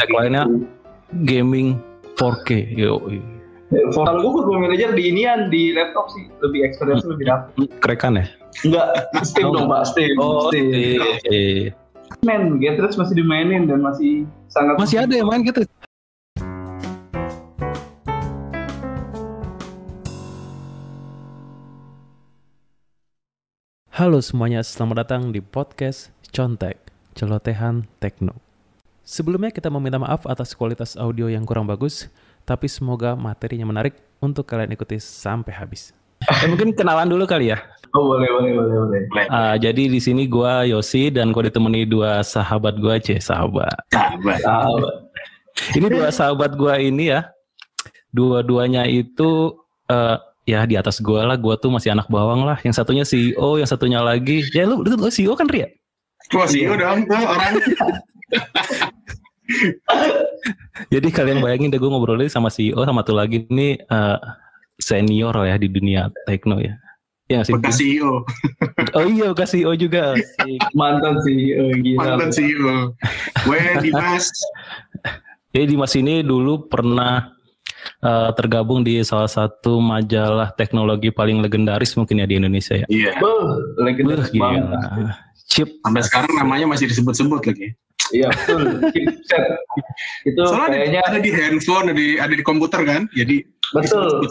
tagline-nya gaming 4K. Yo. Kalau gue football manager di inian di laptop sih lebih experience lebih dapet. Kerekan ya? Enggak, Steam dong pak, Steam. Oh, Steam. iya. iya. Masih dimainin dan masih sangat Masih ada yang main gitu. Halo semuanya, selamat datang di podcast Contek, Celotehan Tekno. Sebelumnya kita meminta maaf atas kualitas audio yang kurang bagus, tapi semoga materinya menarik untuk kalian ikuti sampai habis. Eh, mungkin kenalan dulu kali ya. Oh boleh boleh boleh boleh. Ah, jadi di sini gua Yosi dan gua ditemani dua sahabat gua, C sahabat. Sahabat. Sahabat. Ini dua sahabat gua ini ya. Dua-duanya itu eh, ya di atas gua lah, gua tuh masih anak bawang lah. Yang satunya CEO, yang satunya lagi. Ya lu, lu, lu CEO kan Ria? Sih dong, gua orang Jadi kalian bayangin deh gue ngobrolin sama CEO sama tuh lagi ini eh, senior ya di dunia tekno ya. Ya sih? bekas CEO, Oh iya bekas CEO juga. Mantan sih, oh, gila. mantan CEO. Gue Dimas, Jadi Dimas ini dulu pernah eh, tergabung di salah satu majalah teknologi paling legendaris mungkin ya di Indonesia ya. iya. Beuh, legendaris Wah, banget. Chip Sampai sekarang namanya masih disebut-sebut lagi. Iya betul. Chipset. Itu Soalnya kayaknya ada, di handphone, ada di, ada di komputer kan, jadi betul.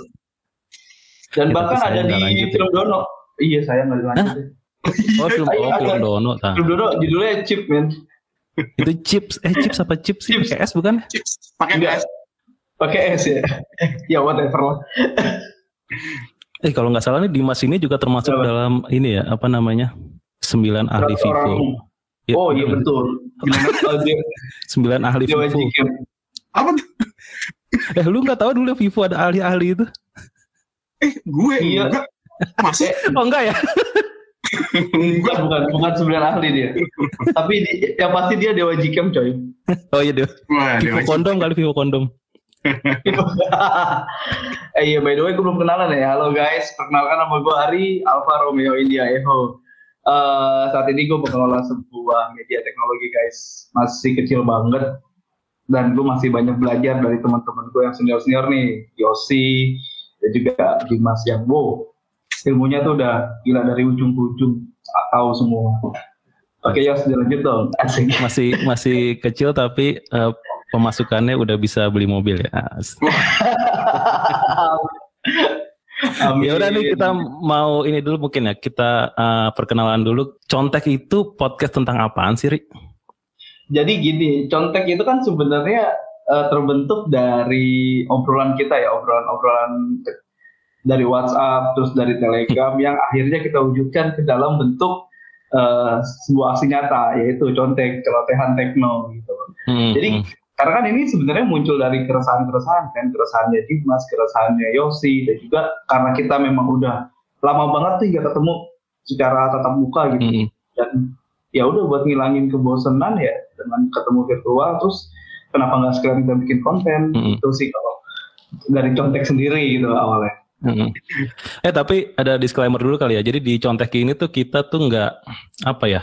Dan Ya, bahkan ada di ya. film Dono. Iya saya nggak dilanjutin. oh film Ayo, oh, film Dono tah. Film Dono judulnya Chip men. Itu chips eh chips apa chips sih? Chips. Pakai S bukan? chips pakai gas. Pakai S ya. ya whatever lah. Eh kalau nggak salah nih Dimas ini juga termasuk Apa? dalam ini ya apa namanya sembilan ahli. Vivo. Ya, Oh iya betul. Sembilan ahli Dewa Vivo. Apa tuh? Eh lu nggak tahu dulu Vivo ada ahli-ahli itu? Eh, gue Iya. enggak. Masih Oh enggak ya? Bukan, bukan, bukan sembilan ahli dia. Tapi di- yang pasti dia Dewa Jikem coy. Oh iya deh. Wah, Vivo Dewa kondom kali Vivo kondom. eh iya by the way gue belum kenalan ya. Halo guys, perkenalkan nama gue Ari Alfa Romeo India Echo. Eh, saat ini gue mengelola sebuah media teknologi guys. Masih kecil banget dan gue masih banyak belajar dari teman-teman gue yang senior senior nih, Yosi dan juga Dimas yang wow ilmunya tuh udah gila dari ujung ke ujung tahu semua. Oke Yos, dilanjut dong. Asik. Masih masih kecil tapi eh, pemasukannya udah bisa beli mobil ya. Amin. Ya udah nih kita mau ini dulu mungkin ya kita eh, perkenalan dulu. Contek itu podcast tentang apaan sih, Rik? Jadi gini, contek itu kan sebenarnya eh, terbentuk dari obrolan kita ya, obrolan-obrolan dari WhatsApp, terus dari Telegram yang akhirnya kita wujudkan ke dalam bentuk eh, sebuah aksi nyata, yaitu contek, celotehan tekno gitu. Hmm, Jadi hmm. Karena kan ini sebenarnya muncul dari keresahan-keresahan kan, keresahannya Dimas, keresahannya Yosi, dan juga karena kita memang udah lama banget tuh nggak ketemu secara tatap muka gitu Hmm, dan ya udah buat ngilangin kebosanan ya dengan ketemu virtual terus kenapa nggak sekalian kita bikin konten Mm-mm. itu sih kalau dari contek sendiri gitu awalnya hmm. Eh tapi ada disclaimer dulu kali ya. Jadi di Contek ini tuh kita tuh nggak apa ya?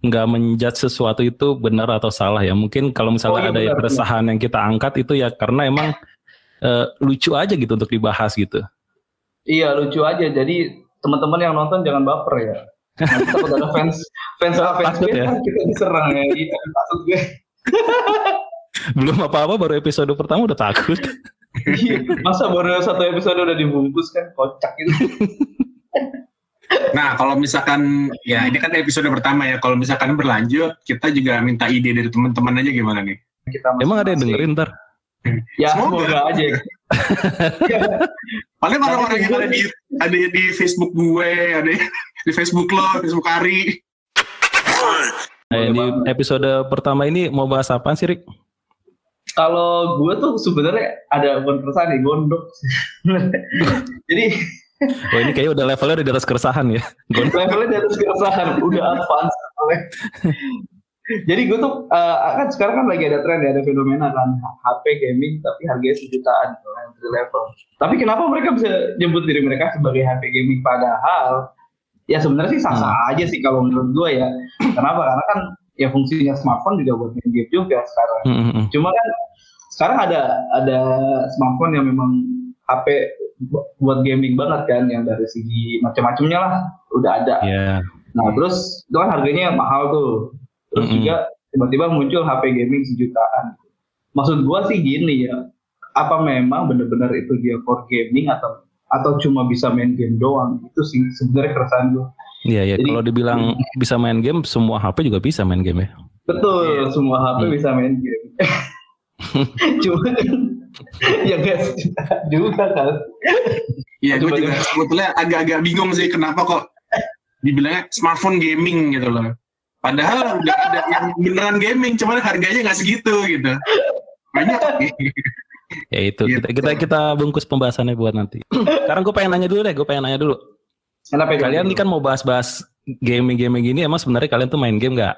Nggak menjudge sesuatu itu benar atau salah ya. Mungkin kalau misalnya Oh, iya, ada benar, keresahan yang kita angkat itu ya karena emang eh, lucu aja gitu untuk dibahas gitu. iya lucu aja jadi teman-teman yang nonton jangan baper ya Nanti takut ada fans fans sama fans ya. kita diserang ya iya gue Belum apa-apa baru episode pertama udah takut. Iya, masa baru satu episode udah dibungkus kan kocak gitu Nah, kalau misalkan ya ini kan episode pertama ya. Kalau misalkan berlanjut, kita juga minta ide dari teman-teman aja gimana nih? kita Emang ada yang dengerin ntar? ya Semoga. semoga aja Paling orang-orang yang ada di ada di Facebook gue, ada di Facebook lo, Facebook Ari. Nah, di episode pertama ini mau bahas apaan sih, Rik? kalau gue tuh sebenarnya ada bukan nih gondok jadi Oh ini kayaknya udah levelnya udah di atas keresahan ya. Levelnya di atas keresahan. Udah advance jadi gue tuh eh, kan sekarang kan lagi ada tren ya ada fenomena kan. HP gaming tapi harganya sejutaan gitu, entry level. Tapi kenapa mereka bisa nyebut diri mereka sebagai HP gaming? Padahal ya sebenarnya sih sah sah aja sih kalau menurut gue ya. Kenapa? Karena kan ya fungsinya smartphone juga buat main game juga sekarang. Hmm, hmm, hmm. Cuma kan sekarang ada ada smartphone yang memang HP buat gaming banget kan yang dari segi macam-macamnya lah udah ada. Iya. Nah terus itu kan harganya mahal tuh. Terus Mm-mm. juga tiba-tiba muncul HP gaming sejutaan. Maksud gua sih gini ya, apa memang benar-benar itu dia for gaming atau atau cuma bisa main game doang? Itu sih sebenarnya keresahan gua. Iya, iya. Jadi- Kalau dibilang bisa main game, semua HP juga bisa main game ya. Betul, semua HP Hmm. bisa main game. cuma ya guys juga kan. Iya, gue juga sebetulnya agak-agak bingung sih kenapa kok dibilangnya smartphone gaming gitu loh. Padahal udah ada yang beneran gaming, cuman harganya nggak segitu gitu. Banyak. Ya itu. Gitu. Kita, kita kita bungkus pembahasannya buat nanti. Sekarang gue pengen nanya dulu deh. Gue pengen nanya dulu. Kenapa Kalian ini kan mau bahas-bahas gaming-gaming gini. Emang sebenarnya kalian tuh main game nggak?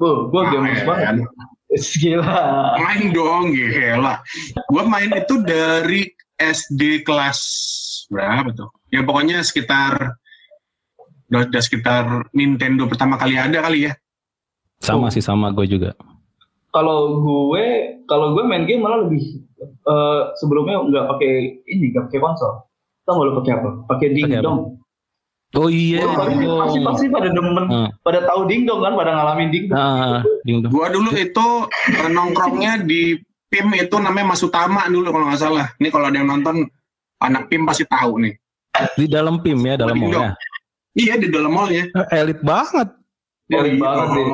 Oh, gua gamers banget. Gila. main dong gila. Gua main itu dari SD kelas berapa tuh? Ya pokoknya sekitar udah, udah sekitar Nintendo pertama kali ada kali ya. Sama Oh. sih sama gue juga. Kalau gue, kalau gue main game malah lebih eh, sebelumnya nggak pakai ini, nggak pakai konsol. Tau nggak lu pakai apa? Pakai Pakai apa? Dingdong. Oh iya. Oh, pasti, pasti pasti pada demen, Hmm. pada tahu dingdong kan, pada ngalamin dingdong. Ah, ding dong. Gua dulu itu eh, nongkrongnya di PIM itu namanya Mas Utama dulu kalau nggak salah. Ini kalau ada yang nonton anak PIM pasti tahu nih. Di dalam PIM ya, dalam dong. mallnya. Iya di dalam mallnya. Eh, Elit banget. Elit iya. banget deh.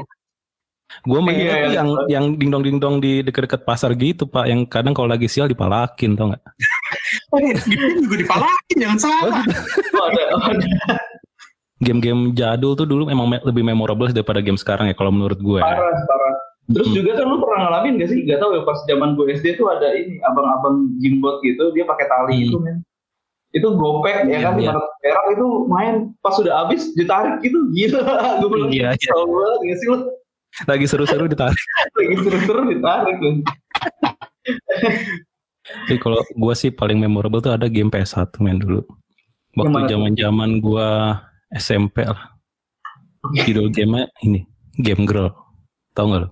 Gue mainnya Iya, tuh iya. yang yang dingdong dingdong di deket-deket pasar gitu pak. Yang kadang kalau lagi sial dipalakin tau nggak? Di PIM juga dipalakin jangan salah. Oh, ada, ada. Game-game jadul tuh dulu emang me- lebih memorable daripada game sekarang ya kalau menurut gue. parah, parah. Terus Hmm. juga kan lu pernah ngalamin gak sih? Gak tau ya pas zaman gue SD tuh ada ini abang-abang jimbot gitu, dia pakai tali Hmm. itu men. Itu gopek ya kan, Iya. lima ratus perak itu main pas sudah habis ditarik gitu gila. gue bilang Iya, iya. banget gak sih lu Lagi seru-seru ditarik. lagi seru-seru ditarik. Tapi kalau gue sih paling memorable tuh ada game PS1 main dulu. Waktu tuh? zaman-zaman gue SMP lah. Judul gamenya ini Game Girl. Tahu nggak lo?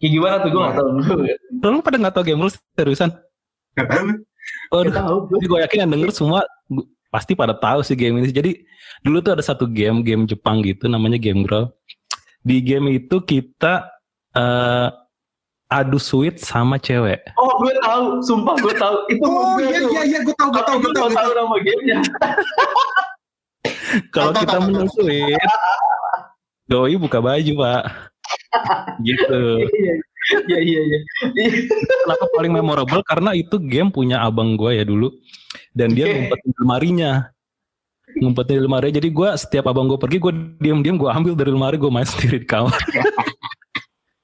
Kayak gimana tuh gue gak tau. Lo pada nggak tahu Game Girl seriusan? Gak Gak tau gue. Jadi gue yakin yang denger semua pasti pada tahu sih game ini. Jadi dulu tuh ada satu game, game Jepang gitu namanya Game Girl. Di game itu kita eh adu sweet sama cewek. Oh gue tahu, sumpah gue tahu. Itu Oh gue iya iya iya gue tahu gue tahu gue gue tahu. gak tahu nama gamenya. Kalau kita menang sweet, doi buka baju pak. gitu. Iya iya iya. Kenapa paling memorable? Karena itu game punya abang gue ya dulu. Dan dia ngumpetin lemarinya. Ngumpetin di lemari. Jadi gue setiap abang gue pergi, gue diam-diam gue ambil dari lemari, gue main sendiri di kamar.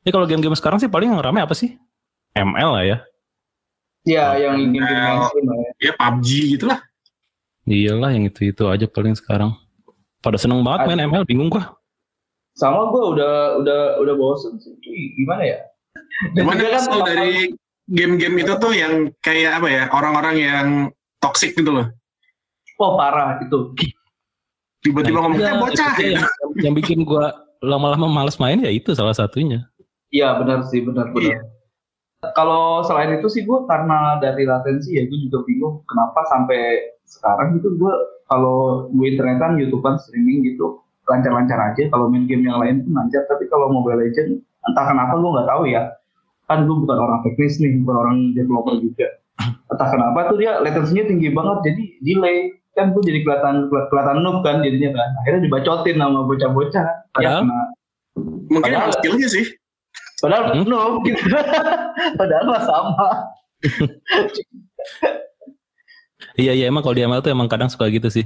Ini kalau game-game sekarang sih paling yang rame apa sih? ML lah ya. Iya yang game game Nah, mainstream lah ya. Ya PUBG gitu lah. Iyalah yang itu-itu aja paling sekarang. Pada seneng banget main ML, bingung gua. Sama gue udah udah udah bosen sih. Ih, Gimana ya? Cuman kan kan dari game-game itu tuh yang kayak apa ya orang-orang yang toxic gitu loh. Oh parah itu. Tiba-tiba Nah, ngomong itu "Eh, bocah. itu yang, yang bikin gua lama-lama males main ya itu salah satunya. Iya benar sih benar benar. Iya. Kalau selain itu sih gue karena dari latensi ya gue juga bingung kenapa sampai sekarang gitu gue kalau gue internetan youtubean streaming gitu lancar-lancar aja. Kalau main game yang lain tuh lancar tapi kalau Mobile Legend entah kenapa gue nggak tahu ya. Kan gue bukan orang teknis nih, bukan orang developer juga. Entah kenapa tuh dia latensinya tinggi banget jadi delay kan gue jadi kelihatan kelihatan noob kan jadinya kan akhirnya dibacotin sama bocah-bocah ya Padahal? kena Mungkin Padahal- skillnya sih. Padahal Hmm? no, gitu. Padahal mah sama. Iya iya emang kalau di ML tuh emang kadang suka gitu sih.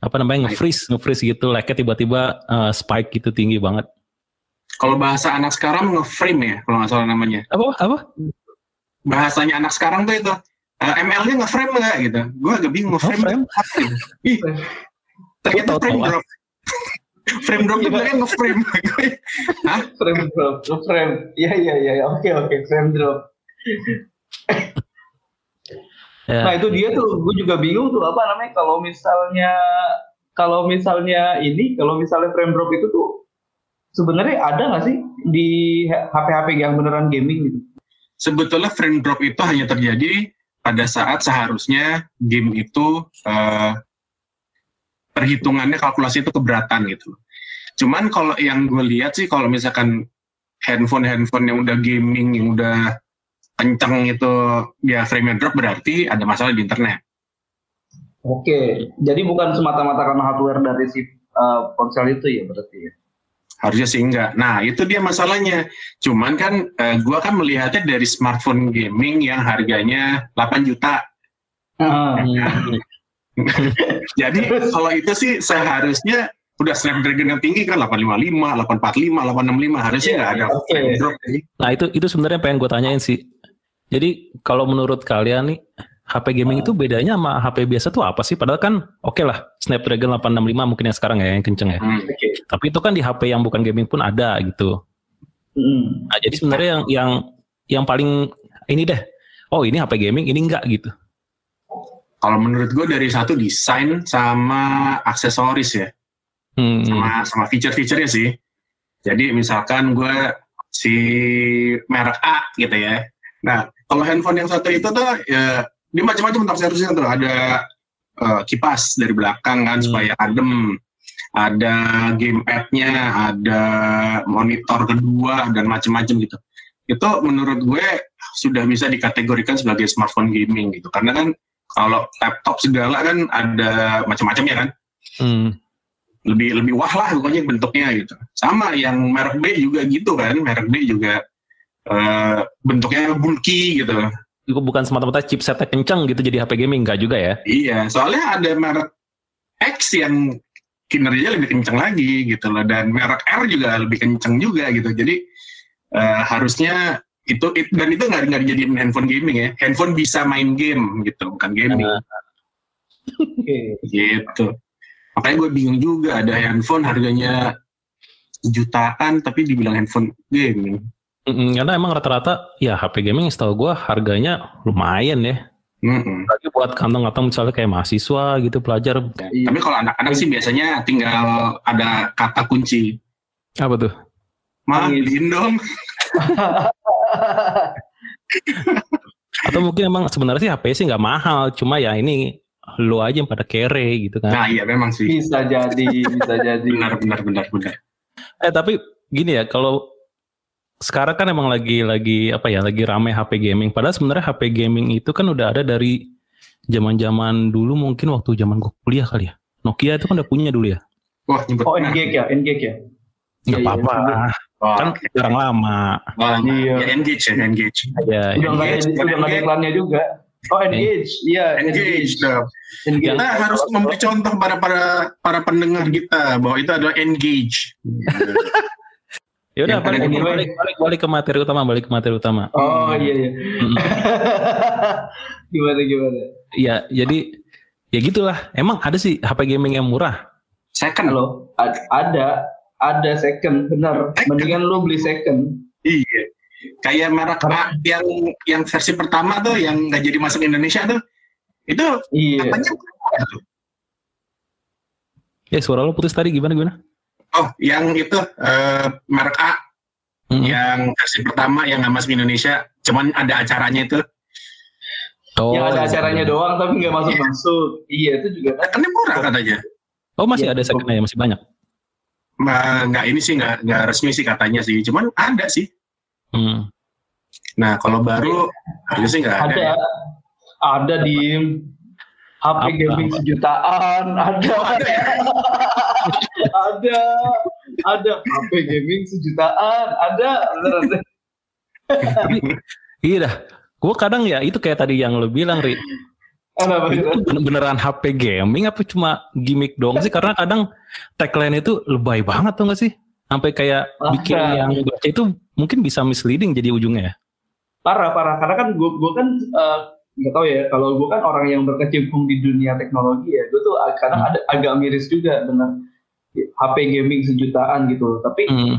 Apa namanya nge-freeze, nge-freeze gitu, like tiba-tiba eh, spike gitu tinggi banget. Kalau bahasa anak sekarang nge-frame ya, kalau nggak salah namanya. Apa apa? Bahasanya anak sekarang tuh itu. Eh, ML-nya nge-frame nggak gitu? Gue agak bingung nge-frame. Nge-frame? apa gitu. Ih, ternyata frame drop. frame drop tuh bilangnya nge-frame. Frame drop, frame. Iya iya iya, iya. oke oke, frame drop. Ya. Nah itu dia tuh, gue juga bingung tuh apa namanya kalau misalnya kalau misalnya ini, kalau misalnya frame drop itu tuh sebenarnya ada nggak sih di HP-HP yang beneran gaming gitu? Sebetulnya frame drop itu hanya terjadi pada saat seharusnya game itu uh, perhitungannya kalkulasi itu keberatan gitu. Cuman kalau yang gue lihat sih kalau misalkan handphone-handphone yang udah gaming yang udah kenceng itu dia frame drop berarti ada masalah di internet. Oke, jadi bukan semata-mata karena hardware dari si uh, ponsel itu ya berarti ya? Harusnya sih enggak. Nah itu dia masalahnya. Cuman kan uh, gua kan melihatnya dari smartphone gaming yang harganya 8 juta. Uh. jadi kalau itu sih seharusnya udah Snapdragon yang tinggi kan 855, 845, 865 harusnya nggak ada okay. drop. Nah itu itu sebenarnya pengen gue tanyain sih. Jadi kalau menurut kalian nih HP gaming itu bedanya sama HP biasa tuh apa sih? Padahal kan oke okay lah Snapdragon 865 mungkin yang sekarang ya yang kenceng ya. Hmm, okay. Tapi itu kan di HP yang bukan gaming pun ada gitu. Hmm. Nah, jadi sebenarnya yang yang yang paling ini deh. Oh ini HP gaming ini enggak gitu. Kalau menurut gue dari satu desain sama aksesoris ya hmm. sama sama feature-featurenya sih. Jadi misalkan gue si merek A gitu ya. Nah kalau handphone yang satu itu tuh ya dia macam-macam aksesorisnya tuh ada uh, kipas dari belakang kan hmm. supaya adem ada gamepadnya, ada monitor kedua dan macam-macam gitu. Itu menurut gue sudah bisa dikategorikan sebagai smartphone gaming gitu. Karena kan kalau laptop segala kan ada macam-macamnya kan. Hmm lebih lebih wah lah pokoknya bentuknya gitu. Sama yang merek B juga gitu kan, merek B juga uh, bentuknya bulky gitu. Itu bukan semata-mata chipsetnya kencang gitu jadi HP gaming enggak juga ya? Iya, soalnya ada merek X yang kinerjanya lebih kencang lagi gitu loh dan merek R juga lebih kencang juga gitu. Jadi uh, harusnya itu it, dan itu nggak nggak dijadiin handphone gaming ya. Handphone bisa main game gitu, bukan gaming. Uh. Okay. gitu makanya gue bingung juga ada handphone harganya jutaan tapi dibilang handphone gaming karena emang rata-rata ya HP gaming setahu gue harganya lumayan ya Mm-hmm. Lagi buat kantong-kantong misalnya kayak mahasiswa gitu pelajar. Ya, Tapi kalau anak-anak sih biasanya tinggal ada kata kunci. Apa tuh? Ma, dong. Atau mungkin emang sebenarnya sih HP sih nggak mahal, cuma ya ini lu aja yang pada kere gitu kan. Nah iya memang sih. Bisa jadi, bisa jadi. Benar, benar, benar, benar. Eh tapi gini ya, kalau sekarang kan emang lagi lagi apa ya, lagi rame HP gaming. Padahal sebenarnya HP gaming itu kan udah ada dari zaman-zaman dulu mungkin waktu zaman gue kuliah kali ya. Nokia itu kan udah punya dulu ya. Wah, nyebut. Oh, Engage ya, Engage ya. Gak iya, apa-apa. Oh, kan okay. lama. Oh, iya. Ya, engage ya, engage. Ya, udah nggak ada, udah nggak ada iklannya juga. Oh engage, iya engage. engage. engage. Kita harus memberi contoh pada para para pendengar kita bahwa itu adalah engage. Ya udah balik, balik, balik, balik ke materi utama, balik ke materi utama. Oh iya iya. gimana gimana? Iya, jadi ya gitulah. Emang ada sih HP gaming yang murah? Second loh, ada, ada second, benar. Mendingan lo beli second. Iya kayak merek yang yang versi pertama tuh yang nggak jadi masuk Indonesia tuh itu iya. apanya Ya suara lo putus tadi gimana gimana? Oh, yang itu uh, merek A hmm. yang versi pertama yang nggak masuk Indonesia, cuman ada acaranya itu. Oh, yang ada acaranya doang tapi nggak masuk masuk. Iya itu juga kan. Karena murah katanya. Oh masih ya, ada secondnya ya masih banyak. Nah, nggak ini sih nggak nggak resmi sih katanya sih, cuman ada sih. Hmm. Nah, kalau baru harusnya sih nggak ada. Ada, ya? ada di HP apa, gaming apa? sejutaan, ada. Ada, ada, HP gaming sejutaan, ada. iya dah. Gue kadang ya itu kayak tadi yang lo bilang, Ri. itu beneran HP gaming apa cuma gimmick dong sih? Karena kadang tagline itu lebay banget tuh gak sih? Sampai kayak bikin yang baca itu mungkin bisa misleading jadi ujungnya ya? Parah, parah. Karena kan gue gue kan uh, nggak tahu ya. Kalau gue kan orang yang berkecimpung di dunia teknologi ya, gue tuh kadang hmm. ada agak miris juga dengan HP gaming sejutaan gitu. Tapi hmm.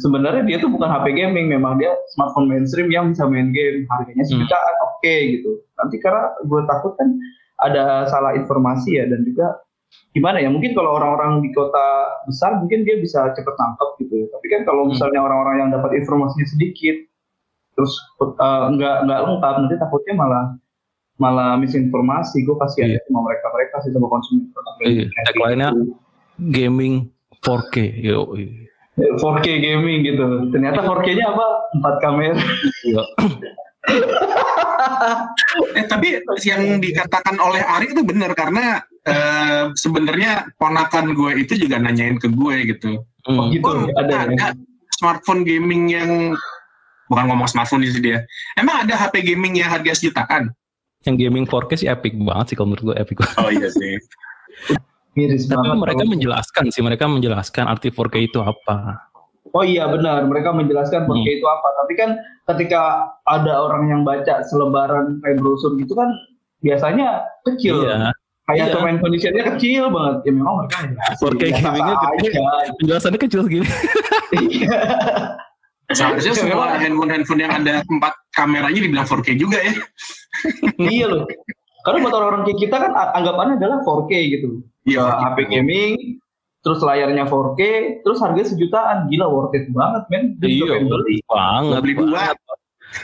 sebenarnya dia tuh bukan HP gaming, memang dia smartphone mainstream yang bisa main game. Harganya sejutaan, hmm. oke okay, gitu. Nanti karena gue takut kan ada salah informasi ya dan juga gimana ya mungkin kalau orang-orang di kota besar mungkin dia bisa cepet tangkap gitu ya tapi kan kalau Hmm. misalnya orang-orang yang dapat informasinya sedikit terus uh, nggak nggak lengkap nanti takutnya malah malah misinformasi gue kasihan Iya. sama mereka mereka sih sama konsumen Iya, tagline-nya gaming 4K yo 4K gaming gitu ternyata 4K-nya apa empat kamera Iya. Eh tapi yang dikatakan oleh Ari itu benar karena eh, sebenarnya ponakan gue itu juga nanyain ke gue gitu. Hmm. gitu Oh, ada ya? ada smartphone gaming yang bukan ngomong smartphone sih dia. Emang ada HP gaming yang harga sejutaan? Yang gaming 4K sih epic banget sih kalau menurut gue epic Oh iya sih. miris tapi banget mereka kalau- menjelaskan sih mereka menjelaskan arti 4K itu apa Oh iya benar, mereka menjelaskan 4K Hmm. itu apa. Tapi kan ketika ada orang yang baca selebaran kayak brosur gitu kan biasanya kecil. iya Kayak Iya. term conditionnya kecil banget. Ya memang mereka menjelaskan 4K biasa gamingnya aja. penjelasannya kecil segini Iya. Seharusnya semua Memang. handphone-handphone yang ada empat kameranya dibilang 4K juga ya. iya loh. Karena buat orang-orang kayak kita kan anggapannya adalah 4K gitu. Iya. Ya, HP gaming, terus layarnya 4K, terus harganya sejutaan. Gila worth it banget men. Iya beli. banget Beli dua. banget.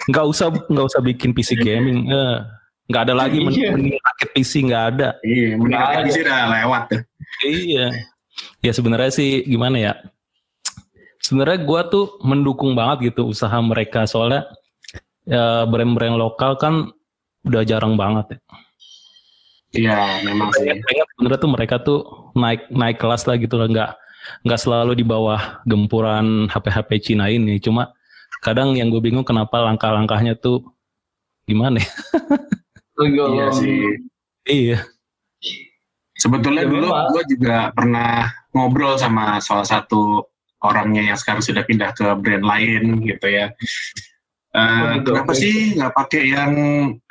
nggak usah nggak usah bikin PC gaming eh, nggak ada lagi men- Iya. mending rakit PC nggak ada Iya, ada. sih udah lewat tuh. iya ya sebenarnya sih gimana ya sebenarnya gua tuh mendukung banget gitu usaha mereka soalnya ya, brand-brand lokal kan udah jarang banget ya. Iya, memang sih. pengen sebenarnya tuh mereka tuh naik naik kelas lah gitu lah nggak nggak selalu di bawah gempuran HP-HP Cina ini cuma kadang yang gue bingung kenapa langkah-langkahnya tuh gimana ya Tergolong. Iya sih. iya Sebetulnya Ya, dulu gue juga pernah ngobrol sama salah satu orangnya yang sekarang sudah pindah ke brand lain gitu ya. Eh, Oh, gitu, kenapa sih nggak pakai yang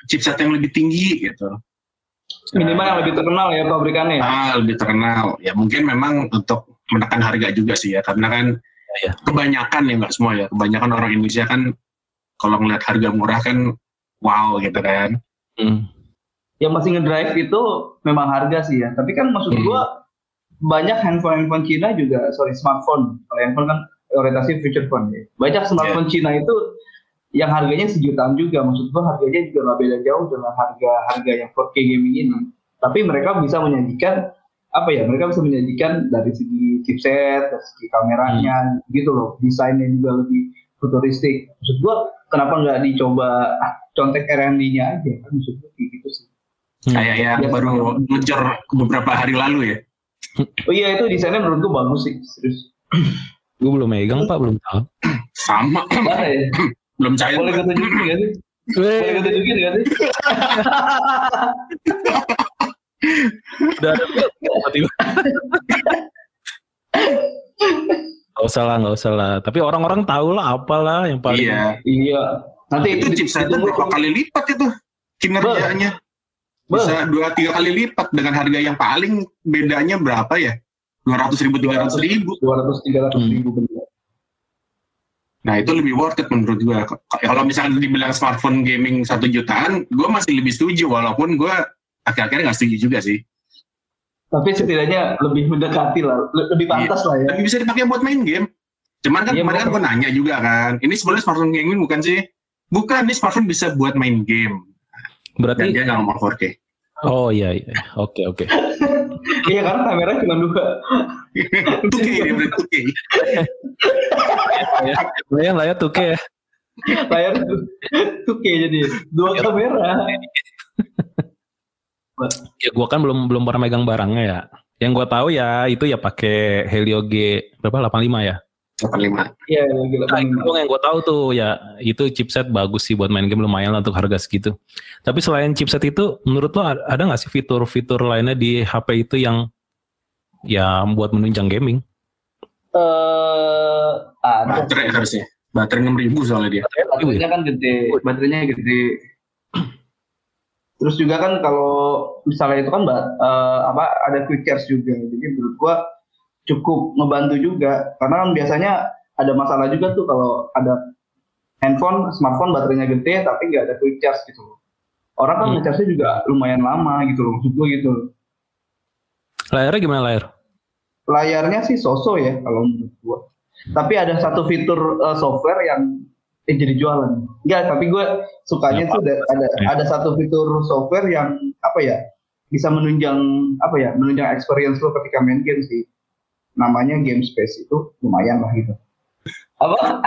chipset yang lebih tinggi gitu? Minimal yang lebih terkenal ya pabrikannya. Ah, lebih terkenal. Ya mungkin memang untuk menekan harga juga sih ya, karena kan Iya. kebanyakan ya nggak semua ya, kebanyakan orang Indonesia kan kalau ngeliat harga murah kan wow gitu kan. Hmm. yang masih ngedrive itu memang harga sih ya. Tapi kan maksud Hmm. gua banyak handphone-handphone Cina juga, sorry smartphone. Kalau handphone kan orientasi feature phone ya. Banyak smartphone Cina itu yang harganya sejutaan juga. Maksud gua harganya juga nggak beda jauh dengan harga-harga yang 4K gaming ini. Tapi mereka bisa menyajikan apa ya? Mereka bisa menyajikan dari segi chipset, dari segi kameranya, gitu loh. Desainnya juga lebih futuristik. Maksud gua kenapa nggak dicoba ah, contek R&D-nya aja? Kan maksud gua gitu sih. Hmm. Kayak yang Iya. baru ngejar beberapa hari lalu ya. Oh iya itu desainnya menurut gue bagus sih, serius. gue belum megang pak belum tahu Sama, Mana ya? belum cair. Boleh gue tunjukin gak sih? Boleh gue tunjukin gak sih? udah ada tiba-tiba Gak usah lah, gak usah lah. Tapi orang-orang tahu lah apalah yang paling. Iya. Iya. Nanti itu chipsetnya ditunggu- berapa kali lipat itu kinerjanya bisa dua tiga kali lipat dengan harga yang paling bedanya berapa ya? dua ratus ribu tiga ratus ribu. 200 300 Hmm. ribu bener. nah itu lebih worth it menurut gua. Kalau misalnya dibilang smartphone gaming satu jutaan gua masih lebih setuju walaupun gua akhir-akhirnya nggak setuju juga sih. Tapi setidaknya lebih mendekati lah, le- lebih pantas lah ya. tapi bisa dipakai buat main game. Cuman kan Iya, kemarin kan gua nanya juga kan ini sebenarnya smartphone gaming bukan sih? Bukan ini smartphone bisa buat main game dan Berarti, dia nggak ngomong 4K oh iya, iya. Oke, oke. Iya karena kamera cuma dua. 2K dia berarti 2K Lumayan lah ya tuh ya. Layar kayak jadi dua kamera. Ya gua kan belum belum pernah megang barangnya ya. Yang gua tahu ya itu ya pakai Helio G berapa 85 ya. 85 Iya gila. Nah, itu yang gue tahu tuh ya itu chipset bagus sih buat main game lumayan lah untuk harga segitu. Tapi selain chipset itu, menurut lo ada nggak sih fitur-fitur lainnya di HP itu yang ya buat menunjang gaming? Eh, ada. baterai harusnya baterai 6000 soalnya dia baterainya kan gede baterainya gede terus juga kan kalau misalnya itu kan eh, apa ada quick charge juga jadi menurut gua cukup ngebantu juga karena kan biasanya ada masalah juga tuh kalau ada handphone smartphone baterainya gede tapi nggak ada quick charge gitu orang kan Hmm. ngecharge juga lumayan lama gitu loh maksud gitu Layarnya gimana layar? Layarnya sih soso ya kalau menurut gua. Tapi ada satu fitur uh, software yang eh, jadi jualan. Enggak, tapi gue sukanya tuh ada, ada ada satu fitur software yang apa ya bisa menunjang apa ya menunjang experience lo ketika main game sih. Namanya Game Space itu lumayan lah gitu. Apa?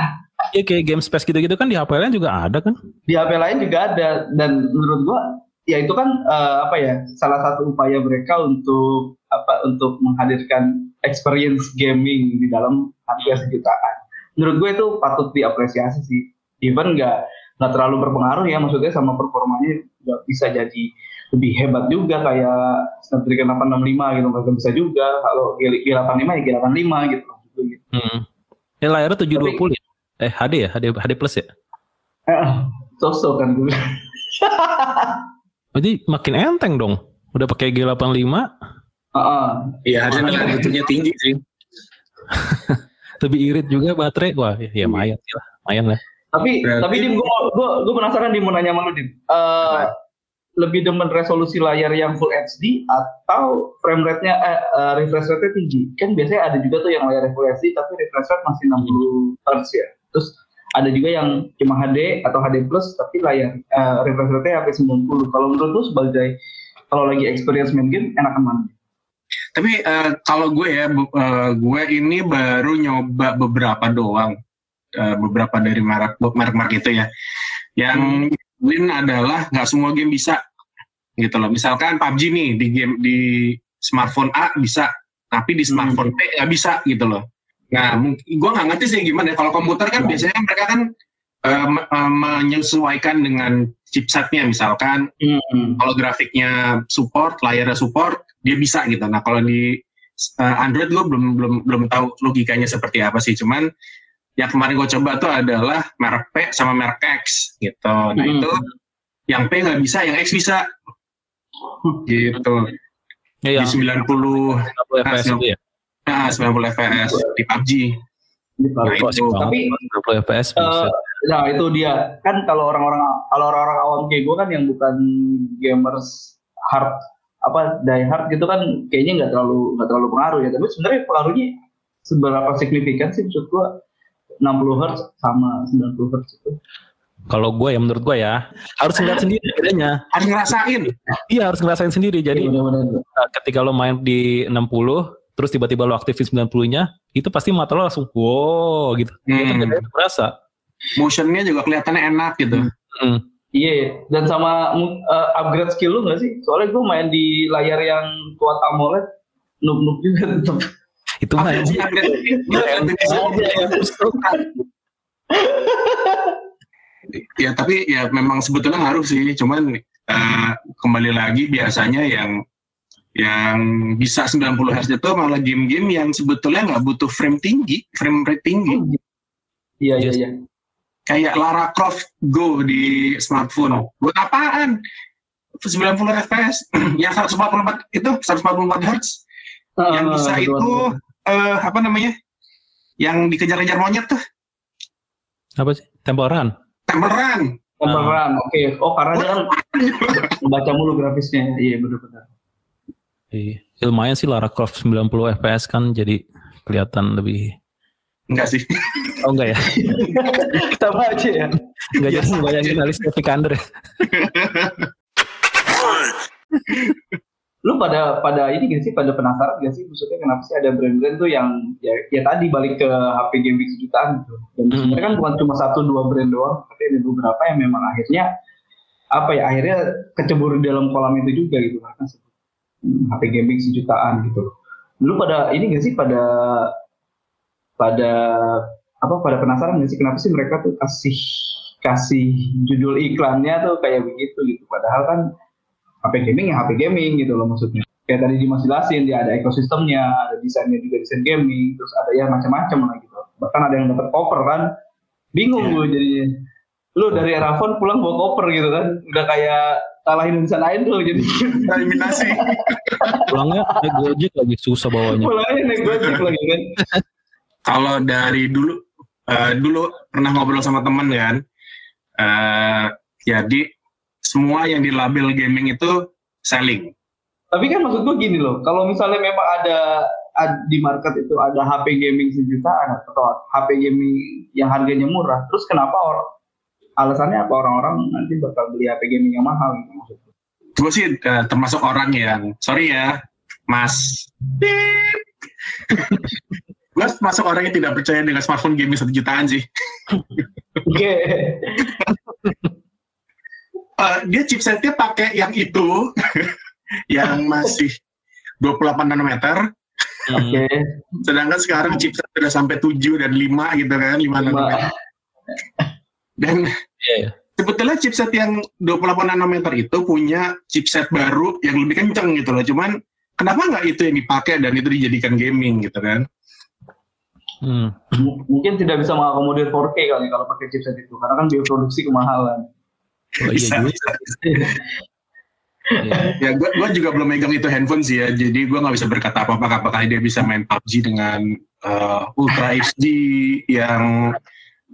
Ya kayak game space gitu-gitu kan di HP lain juga ada kan? Di HP lain juga ada dan menurut gua ya itu kan uh, apa ya salah satu upaya mereka untuk apa untuk menghadirkan experience gaming di dalam harga sejutaan. Menurut gue itu patut diapresiasi sih. Even nggak nggak terlalu berpengaruh ya maksudnya sama performanya juga bisa jadi lebih hebat juga kayak Snapdragon 865 gitu nggak bisa juga kalau G85 ya G85 gitu. gitu. Hmm. Ya layarnya 720 Tapi, ya? Eh HD ya? HD HD plus ya? Eh, sosok kan gue. Jadi makin enteng dong. Udah pakai G85. Iya, harusnya butuhnya tinggi sih. Lebih irit juga baterai. Wah, ya, ya lumayan lah. Lumayan lah. Tapi Berarti... tapi dim gue gue penasaran di mau nanya sama lu dim. Uh, lebih demen resolusi layar yang full HD atau frame rate-nya eh, uh, refresh rate-nya tinggi? Kan biasanya ada juga tuh yang layar full HD tapi refresh rate masih 60 Hz ya. Terus ada juga yang cuma HD atau HD plus tapi layar uh, refresh rate-nya sampai 90. Kalau menurut lu sebagai kalau lagi experience main game enak mana? Tapi uh, kalau gue ya, uh, gue ini baru nyoba beberapa doang, uh, beberapa dari merek merek-merek itu ya. Yang hmm. Win adalah nggak semua game bisa, gitu loh. Misalkan PUBG nih di game di smartphone A bisa, tapi di smartphone hmm. B nggak bisa, gitu loh. Nah, gue nggak ngerti sih gimana. Ya. Kalau komputer kan hmm. biasanya mereka kan uh, uh, menyesuaikan dengan chipsetnya, misalkan hmm. kalau grafiknya support, layarnya support, dia bisa gitu. Nah kalau di uh, Android gue belum belum belum tahu logikanya seperti apa sih. Cuman yang kemarin gue coba tuh adalah merek P sama merek X gitu. Nah hmm. itu yang P nggak bisa, yang X bisa. Gitu. Ya, di 90 FPS itu ya? Nah, 90 FPS di PUBG. Nah, itu. Tapi 90 FPS uh, Nah itu dia kan kalau orang-orang kalau orang-orang awam kayak gue kan yang bukan gamers hard apa die hard gitu kan kayaknya nggak terlalu nggak terlalu pengaruh ya tapi sebenarnya pengaruhnya seberapa signifikan sih menurut gua 60 hertz sama 90 hertz itu kalau gue ya menurut gue ya harus ngeliat sendiri bedanya harus ngerasain iya harus ngerasain sendiri jadi ya, bener -bener. ketika lo main di 60 terus tiba-tiba lo aktifin 90 nya itu pasti mata lo langsung wow gitu hmm. itu berasa motionnya juga kelihatannya enak gitu hmm. Iya, dan sama uh, upgrade skill lu gak sih? Soalnya gue main di layar yang kuat AMOLED, noob-noob juga tetap. Itu mah yang Ya tapi ya memang sebetulnya ngaruh sih, cuman uh, kembali lagi biasanya yang yang bisa 90 Hz itu malah game-game yang sebetulnya nggak butuh frame tinggi, frame rate tinggi. Iya, iya, iya. Kayak Lara Croft Go di smartphone. Buat apaan? 90 fps yang 144 itu 144 Hz. Uh, yang bisa uh, itu uh, apa namanya? Yang dikejar-kejar monyet tuh. Apa sih? Temporan temporan temporan oke. Okay. oh karena dia kan baca mulu grafisnya. Iya benar-benar. Iya lumayan sih Lara Croft 90 fps kan jadi kelihatan lebih Enggak sih. Oh enggak ya? Sama aja ya. Enggak jadi bayangin Alicia Vikander Lu pada pada ini gak sih pada penasaran gak sih maksudnya kenapa sih ada brand-brand tuh yang ya, ya tadi balik ke HP gaming sejutaan gitu. Dan hmm. sebenarnya kan bukan cuma satu dua brand doang, tapi ada beberapa yang memang akhirnya apa ya akhirnya kecebur di dalam kolam itu juga gitu kan HP gaming sejutaan gitu. Lu pada ini gak sih pada pada apa pada penasaran nggak sih kenapa sih mereka tuh kasih kasih judul iklannya tuh kayak begitu gitu padahal kan HP gaming ya HP gaming gitu loh maksudnya. Kayak tadi Dimas jelasin dia ada ekosistemnya ada desainnya juga desain gaming terus ada ya macam-macam lah gitu. Bahkan ada yang dapat koper kan. Bingung yeah. gue jadinya. Lu dari Erafon pulang bawa koper gitu kan. Udah kayak kalahin insan lain tuh jadi eliminasi pulangnya naik gojek lagi susah bawanya. Pulangnya naik gojek lagi kan. Kalau dari dulu uh, dulu pernah ngobrol sama temen kan. Uh, jadi semua yang di label gaming itu selling tapi kan maksud gue gini loh, kalau misalnya memang ada, ada di market itu ada HP gaming sejutaan atau HP gaming yang harganya murah, terus kenapa orang alasannya apa orang-orang nanti bakal beli HP gaming yang mahal gitu maksudnya? Gue sih uh, termasuk orang yang sorry ya, Mas. gue masuk orang yang tidak percaya dengan smartphone gaming satu jutaan sih. Oke. uh, dia chipsetnya pakai yang itu yang masih 28 nanometer. Oke. Okay. Sedangkan sekarang chipset sudah sampai 7 dan 5 gitu kan, 5, 5. nanometer. Dan yeah. sebetulnya chipset yang 28 nanometer itu punya chipset baru yang lebih kenceng gitu loh. Cuman kenapa nggak itu yang dipakai dan itu dijadikan gaming gitu kan? Hmm. Mungkin tidak bisa mengakomodir 4K kali kalau pakai chipset itu karena kan biaya produksi kemahalan. Oh, iya bisa, ya gue gua juga belum megang itu handphone sih ya. Jadi gue nggak bisa berkata apa apa apakah dia bisa main PUBG dengan uh, Ultra HD yang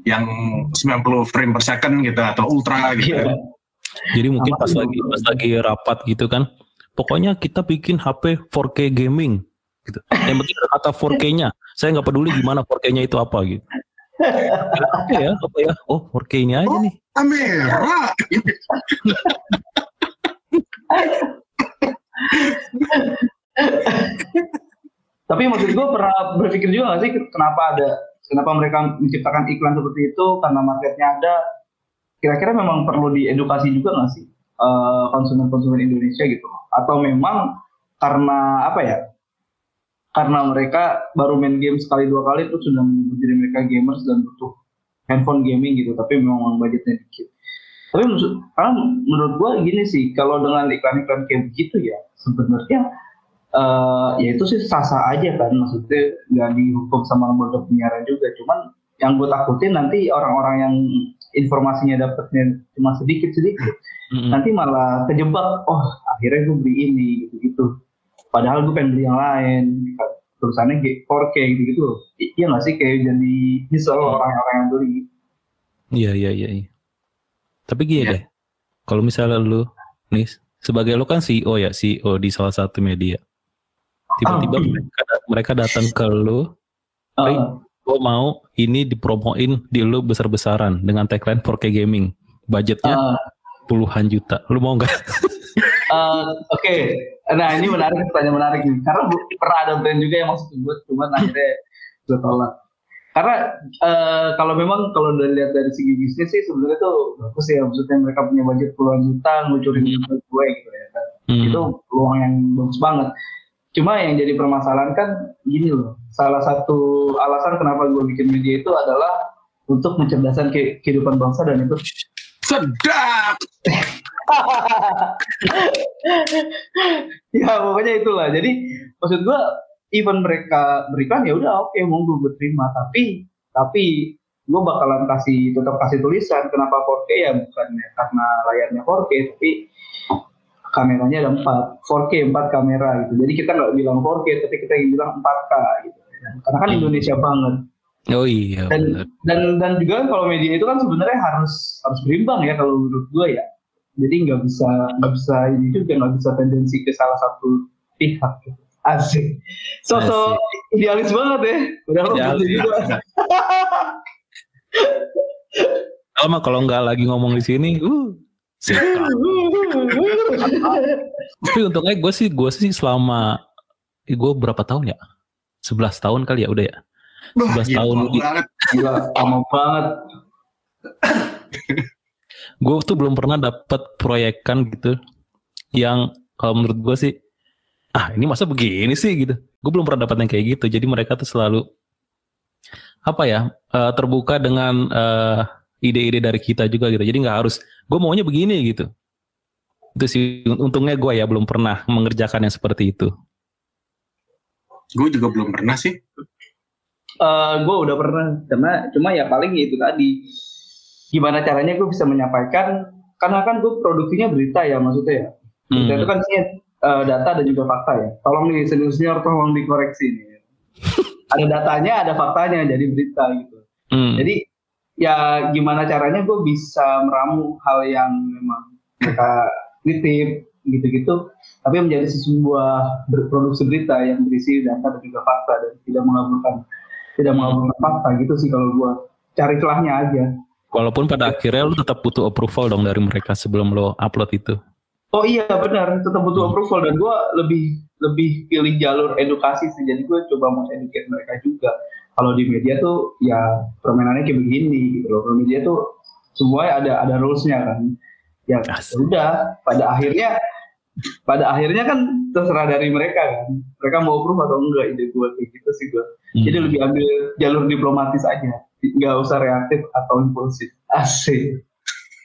yang 90 frame per second gitu atau ultra gitu yeah. jadi mungkin pas lagi pas lagi rapat gitu kan pokoknya kita bikin HP 4K gaming gitu. Yang penting kata 4K-nya saya nggak peduli gimana 4K-nya itu apa gitu. Apa ya apa ya? Oh 4K-nya aja oh, nih kamera Tapi maksud gue pernah berpikir juga gak sih kenapa ada kenapa mereka menciptakan iklan seperti itu karena marketnya ada. Kira-kira memang perlu diedukasi juga nggak sih eh, konsumen-konsumen Indonesia gitu? Atau memang karena apa ya? Karena mereka baru main game sekali dua kali itu sudah menyebut diri mereka gamers dan butuh handphone gaming gitu, tapi memang budgetnya dikit. Tapi maksud karena menurut gua gini sih kalau dengan iklan-iklan kayak begitu ya sebenarnya uh, ya itu sih sah-sah aja kan maksudnya nggak dihukum sama lembaga penyiaran juga. Cuman yang gue takutin nanti orang-orang yang informasinya dapatnya cuma sedikit sedikit mm-hmm. nanti malah terjebak oh akhirnya gue beli ini gitu gitu padahal gue pengen beli yang lain tulisannya 4K gitu gitu iya nggak sih kayak jadi nyesel orang-orang yang beli iya iya iya, iya. Tapi gini yeah. deh, kalau misalnya lu nih sebagai lu kan CEO ya, CEO di salah satu media. Tiba-tiba oh. mereka, mereka datang ke lu, oh. hey, gue mau ini dipromoin di lu besar-besaran dengan tagline 4K gaming. Budgetnya uh. puluhan juta. Lu mau nggak? uh, Oke, okay. nah ini menarik, pertanyaan menarik nih. Karena pernah ada brand juga yang maksud gue, cuman akhirnya gue tolak karena uh, kalau memang kalau dari lihat dari segi bisnis sih sebenarnya tuh bagus ya maksudnya mereka punya budget puluhan juta ngucurin hmm. gue gitu ya kan hmm. itu peluang yang bagus banget cuma yang jadi permasalahan kan gini loh salah satu alasan kenapa gue bikin media itu adalah untuk mencerdaskan ke kehidupan bangsa dan itu sedap. Ya pokoknya itulah. Jadi maksud gue even mereka berikan ya udah oke okay, monggo gue terima. Tapi tapi gue bakalan kasih tetap kasih tulisan. Kenapa 4K ya bukan karena layarnya 4K tapi kameranya ada 4 4K 4 kamera gitu. Jadi kita nggak bilang 4K tapi kita bilang 4K gitu. Karena kan Indonesia banget Oh iya. Dan dan dan juga kalau media itu kan sebenarnya harus harus berimbang ya kalau menurut gue ya. Jadi nggak bisa nggak bisa ini juga nggak bisa tendensi ke salah satu pihak. Asik. Sosok idealis banget ya. Udah idealis juga. Kalau kalau nggak lagi ngomong di sini, uh, Tapi untungnya gue sih, gue sih selama gue berapa tahun ya? 11 tahun kali ya udah ya. 11 Wah, tahun. Banget. Gila, lama banget. gue tuh belum pernah dapat proyekan gitu yang kalau menurut gue sih ah ini masa begini sih gitu gue belum pernah dapat yang kayak gitu jadi mereka tuh selalu apa ya uh, terbuka dengan uh, ide-ide dari kita juga gitu jadi nggak harus gue maunya begini gitu itu sih untungnya gue ya belum pernah mengerjakan yang seperti itu gue juga belum pernah sih uh, eh, gue udah pernah karena cuma ya paling itu tadi gimana caranya gue bisa menyampaikan karena kan gue produksinya berita ya maksudnya ya berita hmm. itu kan sih uh, data dan juga fakta ya. Tolong nih senior senior tolong dikoreksi nih. ada datanya, ada faktanya, jadi berita gitu. Hmm. Jadi ya gimana caranya gue bisa meramu hal yang memang mereka nitip gitu-gitu tapi menjadi sebuah produksi berita yang berisi data dan juga fakta dan tidak mengaburkan tidak mengaburkan fakta gitu sih kalau gua cari celahnya aja Walaupun pada akhirnya lu tetap butuh approval dong dari mereka sebelum lo upload itu. Oh iya benar, tetap butuh Hmm. approval dan gue lebih lebih pilih jalur edukasi sih. Jadi gue coba mau educate mereka juga. Kalau di media tuh ya permainannya kayak begini gitu loh. Kalau media tuh semua ada ada rulesnya kan. Ya Asik. udah pada akhirnya pada akhirnya kan terserah dari mereka kan. Mereka mau approve atau enggak ide gue kayak gitu sih gue. Jadi Hmm. lebih ambil jalur diplomatis aja. Nggak usah reaktif atau impulsif. Asik.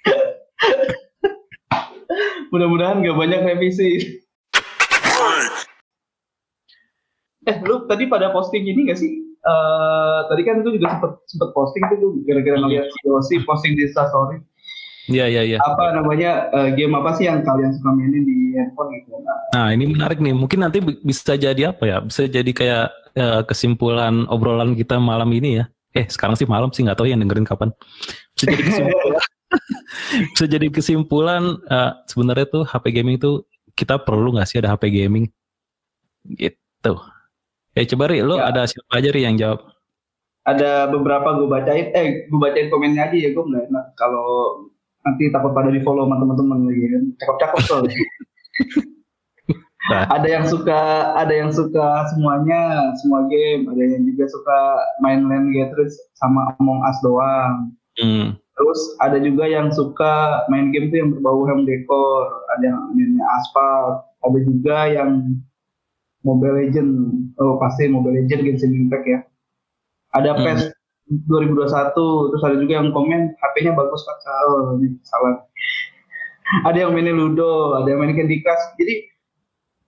Mudah-mudahan nggak banyak revisi. Eh, lu tadi pada posting ini nggak sih? Eh, tadi kan itu juga sempet, sempet posting itu tuh gara-gara ngeliat si posting di Instastory. Iya iya iya. Apa namanya eh, game apa sih yang kalian suka mainin di handphone gitu? Nah, Nah ini menarik nih. Mungkin nanti bi- bisa jadi apa ya? Bisa jadi kayak eh, kesimpulan obrolan kita malam ini ya. Eh sekarang sih malam sih nggak tahu yang dengerin kapan. Bisa jadi kesimpulan. bisa jadi kesimpulan eh, sebenarnya tuh HP gaming itu kita perlu nggak sih ada HP gaming? Gitu. Eh coba Ri, lo Ya. ada siapa aja Ri yang jawab? ada beberapa gue bacain, eh gue bacain komennya aja ya gue nggak enak kalau nanti takut pada di follow sama teman-teman lagi kan cakep-cakep soalnya. Nah. ada yang suka ada yang suka semuanya semua game ada yang juga suka main Land Gathering sama Among Us doang Hmm. terus ada juga yang suka main game tuh yang berbau home decor ada yang mainnya Asphalt ada juga yang Mobile Legend oh pasti Mobile Legend Genshin Impact ya ada Hmm. PES 2021 terus ada juga yang komen HP-nya bagus pak oh, ini salah ada yang mainin Ludo ada yang mainin Candy Crush jadi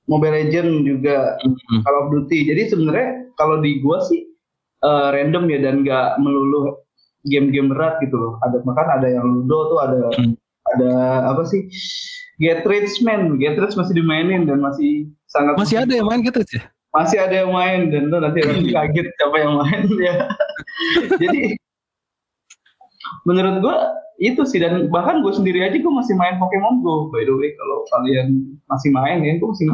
Mobile Legend juga Hmm. Call of Duty. Jadi sebenarnya kalau di gua sih eh, random ya dan nggak melulu game-game berat gitu loh. Ada bahkan ada yang Ludo tuh ada Hmm. ada apa sih? Get Rich Man, Get Rich masih dimainin dan masih sangat Masih ada yang main gitu sih? masih ada yang main dan tuh nanti nanti kaget siapa yang main ya. Jadi menurut gua itu sih dan bahkan gue sendiri aja gue masih main Pokemon Go by the way. Kalau kalian masih main ya gue masih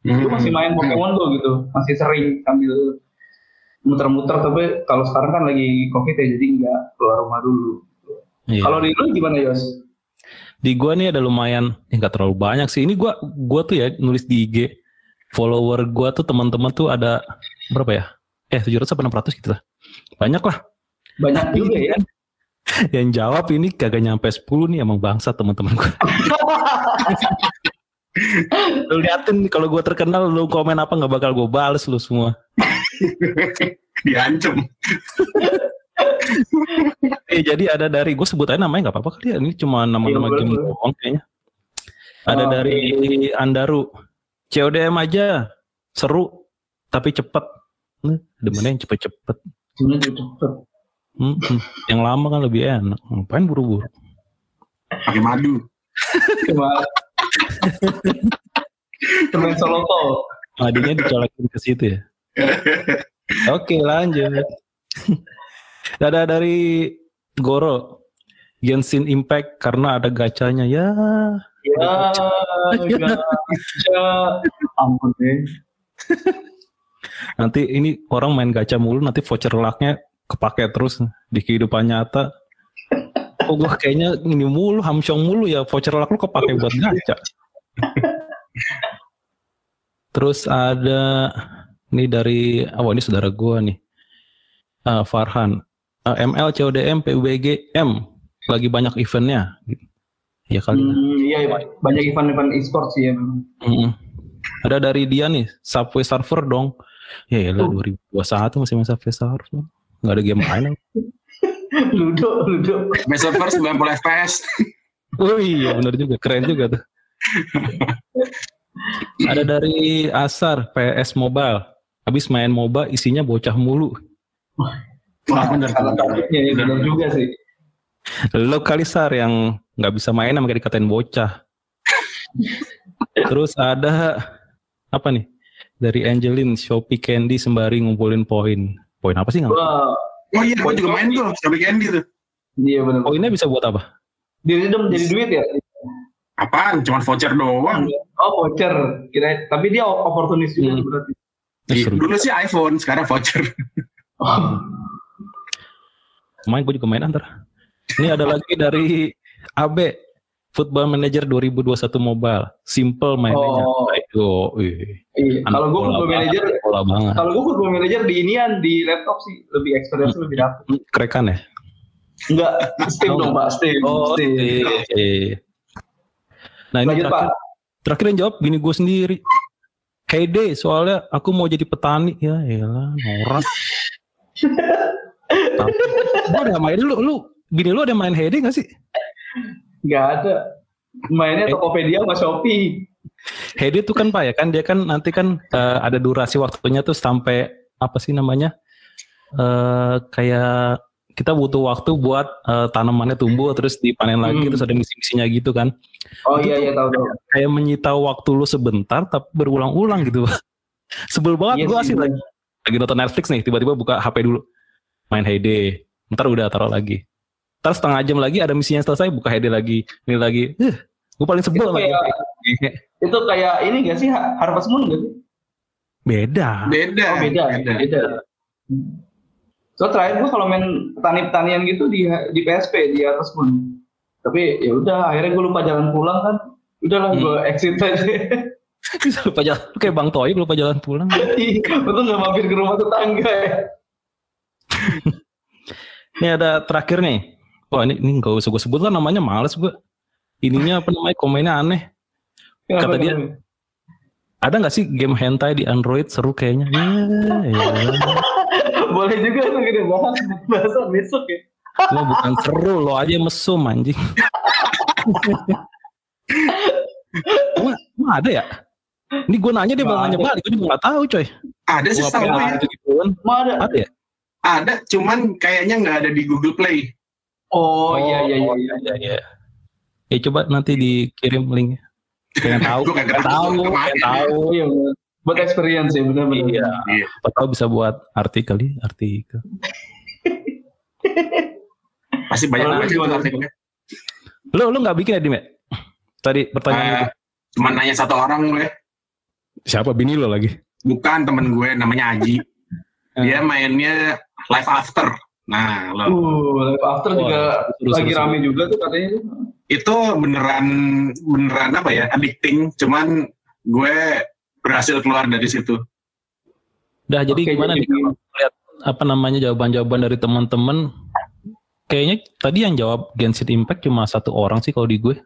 Hmm. gue masih main Pokemon Go gitu. Masih sering sambil muter-muter tapi kalau sekarang kan lagi covid ya jadi nggak keluar rumah dulu. Iya. kalau di lu gimana Yos? Di gua nih ada lumayan eh, nggak terlalu banyak sih. Ini gua gua tuh ya nulis di IG follower gua tuh teman-teman tuh ada berapa ya eh 700 apa 600 gitu lah. Banyak lah. Banyak juga ya. Yang jawab ini kagak nyampe 10 nih emang bangsa teman-teman gua. Lu liatin kalau gua terkenal lu komen apa nggak bakal gua bales lu semua. Diancem. eh jadi ada dari gue sebut aja namanya nggak apa-apa kali ya. Ini cuma nama-nama Iya, game doang kayaknya. Ada Oh, dari Andaru. CODM aja. Seru tapi cepet Demennya yang cepet-cepet Hmm, hmm. yang lama kan lebih enak ngapain buru-buru Pakai madu. Temen solo talk. Madinya dicolekin ke situ ya oke lanjut ada dari Goro Genshin Impact karena ada gacanya ya Ya, gacha. Ampun deh. Nanti ini orang main gacha mulu nanti voucher lucknya kepake terus di kehidupan nyata oh gua kayaknya ini mulu hamsyong mulu ya voucher luck lu kepake buat gacha terus ada ini dari oh ini saudara gua nih Ah, Farhan Ah, ML CODM PUBG M lagi banyak eventnya ya kali. Hmm, iya, banyak event-event e-sport sih ya memang. Mm-mm. Ada dari dia nih, Subway Surfer dong. Ya lah Oh. 2021 masih main Subway Surfer. Nggak ada game lain. Ludo, Ludo. Server 90 FPS. oh iya benar juga, keren juga tuh. ada dari Asar PS Mobile. Habis main MOBA isinya bocah mulu. Wah, satunya ya, benar juga sih. Lo kali Sar yang nggak bisa main sama kayak dikatain bocah. Terus ada apa nih? Dari Angelin, Shopee Candy sembari ngumpulin poin. Poin apa sih nggak? Wah, Oh iya, gue juga main tuh. Sampai Candy tuh. iya benar. Poinnya bisa buat apa? Diredam jadi duit ya? Apaan? Cuma voucher doang. Oh voucher, kira tapi dia oportunis juga Hmm. berarti. Iya, Seru. Dulu sih iPhone, sekarang voucher. Oh, Main gue juga main antar. Ini ada lagi dari AB Football Manager 2021 Mobile. Simple mainnya. Oh. Ih, iya. Kalau gue football manager, anak bola banget. kalau gue football manager di inian di laptop sih lebih experience lebih dapet. Hmm, Kerekan ya? Enggak, Steam Oh, dong Pak, Steam. Oh, Steam. iya. iya. Nah ini Lanjut Pak. terakhir, terakhir yang jawab bini gue sendiri. Heyday, soalnya aku mau jadi petani. Ya elah, norak. Gue udah main lu, lu, bini lu ada main Heyday gak sih? Nggak ada. Mainnya. Tokopedia sama Shopee. Heyday tuh kan pak ya kan dia kan nanti kan eh, ada durasi waktunya tuh sampai apa sih namanya eh kayak kita butuh waktu buat eh, tanamannya tumbuh terus dipanen lagi Hmm. terus ada misi-misinya gitu kan. Oh Itu iya iya tahu tahu. kayak menyita waktu lu sebentar tapi berulang-ulang gitu sebel banget Iya gue sih, asli lagi lagi nonton Netflix nih tiba-tiba buka HP dulu. Main Heyday ntar udah taruh lagi. Ntar setengah jam lagi ada misinya selesai buka Heyday lagi. Ini lagi. Uh, gue paling sebel sama kayak. itu kayak ini gak sih Har- Harvest Moon gak sih? beda Beda. Oh beda, beda. So terakhir gue kalau main petani-petanian gitu di di PSP di Harvest Moon. Tapi ya udah akhirnya gue lupa jalan pulang kan. Udahlah Hmm. gue exit aja. bisa lupa jalan lu kayak Bang Toy lupa jalan pulang Untung gak mampir ke rumah tetangga ya. Ini ada terakhir nih. Wah ini, ini gak usah gue sebut lah namanya males gue. Ininya apa namanya komennya aneh. Kata dia, Ada nggak sih game hentai di Android seru kayaknya? Ya, ya. Boleh juga tuh kita bahas bahasa besok ya. Cuma bukan seru lo aja mesum anjing. Emang, emang ada ya? Ini gue nanya dia malah nanya ada. balik, gue juga nggak tahu coy. Ada sih gue ya. gitu. Mau ada? Ada ya? Ada, cuman kayaknya nggak ada di Google Play. Oh, iya iya iya. oh, iya. iya, iya. Ya coba nanti dikirim linknya. Pengen tahu, pengen tahu, pengen tahu. Iya, bener. buat experience ya benar-benar. Iya. Iya. Apa tahu bisa buat artikel nih, artikel. Pasti banyak lu banget gimana? artikelnya. Lu lu nggak bikin ya Dim ya? Tadi pertanyaan Eh, itu. Cuma nanya satu orang gue. Siapa bini lo lagi? Bukan temen gue namanya Aji. Eh. Dia mainnya live after. Nah, lo. Uh, live after juga seru, seru, lagi seru. rame juga tuh katanya. Itu beneran beneran apa ya? Addicting. Cuman gue berhasil keluar dari situ. Udah jadi Oke, gimana jadi- nih lihat apa namanya jawaban-jawaban dari teman-teman? Kayaknya tadi yang jawab Genshin Impact cuma satu orang sih kalau di gue.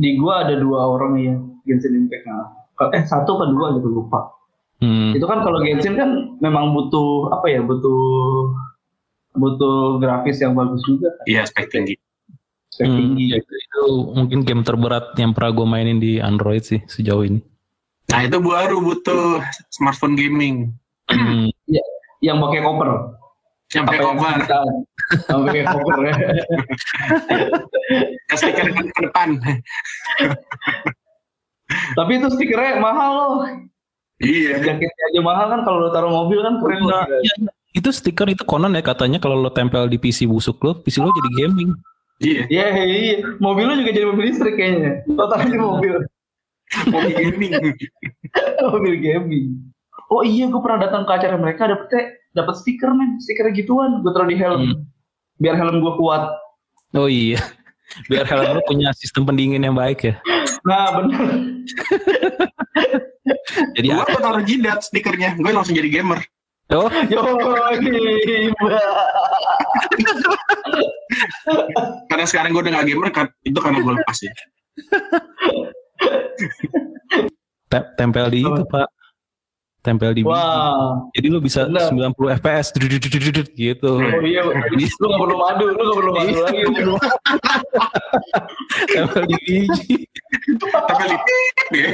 Di gua ada dua orang ya Genshin Impact. Nah, eh satu apa dua gitu lupa. Hmm. Itu kan kalau Genshin kan memang butuh apa ya? Butuh butuh grafis yang bagus juga, Iya, spek tinggi. spek Hmm, tinggi. ya, itu, itu mungkin game terberat yang pernah gue mainin di Android sih sejauh ini. Nah, itu baru butuh smartphone gaming. Hmm. Yang pakai koper. Yang pakai yang cover, kita- Yang pakai koper ya. ke stiker ke depan. Tapi itu stikernya mahal loh. Iya. Jaketnya aja mahal kan kalau lo taruh mobil kan keren iya, itu stiker itu konon ya katanya kalau lo tempel di PC busuk lo, PC lo jadi gaming. Iya. Iya, iya. Mobil lo juga jadi mobil listrik kayaknya. Totalnya mobil. Mobil gaming. mobil gaming. Oh iya, gue pernah datang ke acara mereka dapet dapat stiker men, stiker gituan. Gue taruh di helm. Hmm. Biar helm gue kuat. Oh iya. Biar helm lo punya sistem pendingin yang baik ya. Nah bener. Jadi Gue taruh jidat stikernya. Gue langsung jadi gamer. Oh Yo gila. Karena sekarang gue udah gak gamer, kan- itu karena gue lepas ya. te- tempel di itu pak. Tempel di. Wah. Jadi lo bisa Benar. 90 fps gitu. Oh iya, lu gak perlu madu, lu gak perlu madu lagi. Tempel di biji. Lipit ya.